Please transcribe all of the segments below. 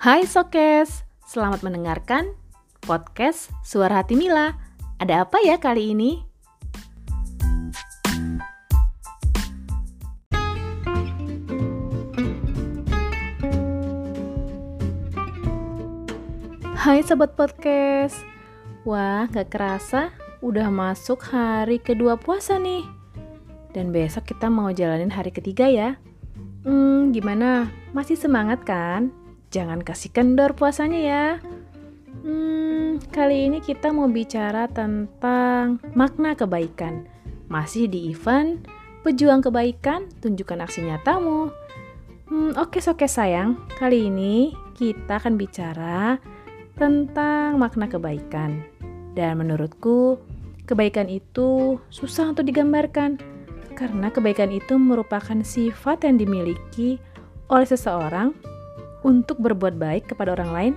Hai Sokes, selamat mendengarkan podcast Suara Hati Mila. Ada apa ya kali ini? Hai Sobat Podcast Wah, gak kerasa udah masuk hari kedua puasa nih Dan besok kita mau jalanin hari ketiga ya Hmm, gimana? Masih semangat kan? Jangan kasih kendor puasanya ya. Hmm, kali ini kita mau bicara tentang makna kebaikan. Masih di event Pejuang Kebaikan, tunjukkan aksi nyatamu. Hmm, oke oke sayang, kali ini kita akan bicara tentang makna kebaikan. Dan menurutku, kebaikan itu susah untuk digambarkan karena kebaikan itu merupakan sifat yang dimiliki oleh seseorang untuk berbuat baik kepada orang lain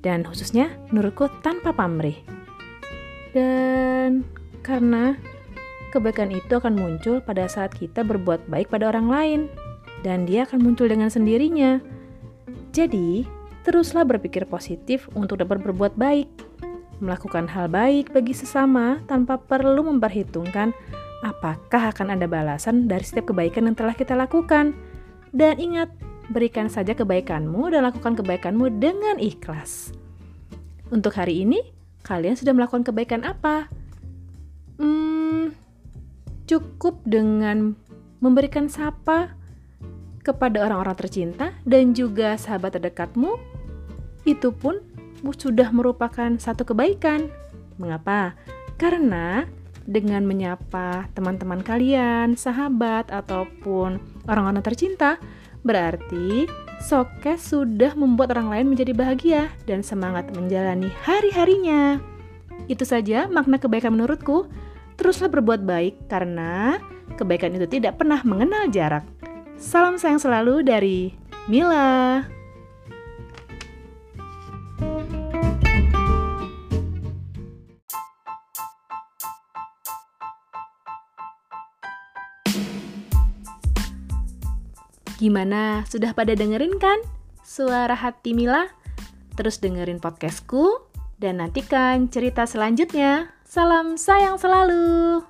dan khususnya menurutku tanpa pamrih. Dan karena kebaikan itu akan muncul pada saat kita berbuat baik pada orang lain dan dia akan muncul dengan sendirinya. Jadi, teruslah berpikir positif untuk dapat berbuat baik. Melakukan hal baik bagi sesama tanpa perlu memperhitungkan apakah akan ada balasan dari setiap kebaikan yang telah kita lakukan. Dan ingat, berikan saja kebaikanmu dan lakukan kebaikanmu dengan ikhlas. Untuk hari ini, kalian sudah melakukan kebaikan apa? Hmm, cukup dengan memberikan sapa kepada orang-orang tercinta dan juga sahabat terdekatmu. Itu pun sudah merupakan satu kebaikan. Mengapa? Karena dengan menyapa teman-teman kalian, sahabat, ataupun orang-orang tercinta, Berarti Sokes sudah membuat orang lain menjadi bahagia dan semangat menjalani hari-harinya. Itu saja makna kebaikan menurutku. Teruslah berbuat baik karena kebaikan itu tidak pernah mengenal jarak. Salam sayang selalu dari Mila. Gimana? Sudah pada dengerin kan? Suara hati Mila? Terus dengerin podcastku dan nantikan cerita selanjutnya. Salam sayang selalu.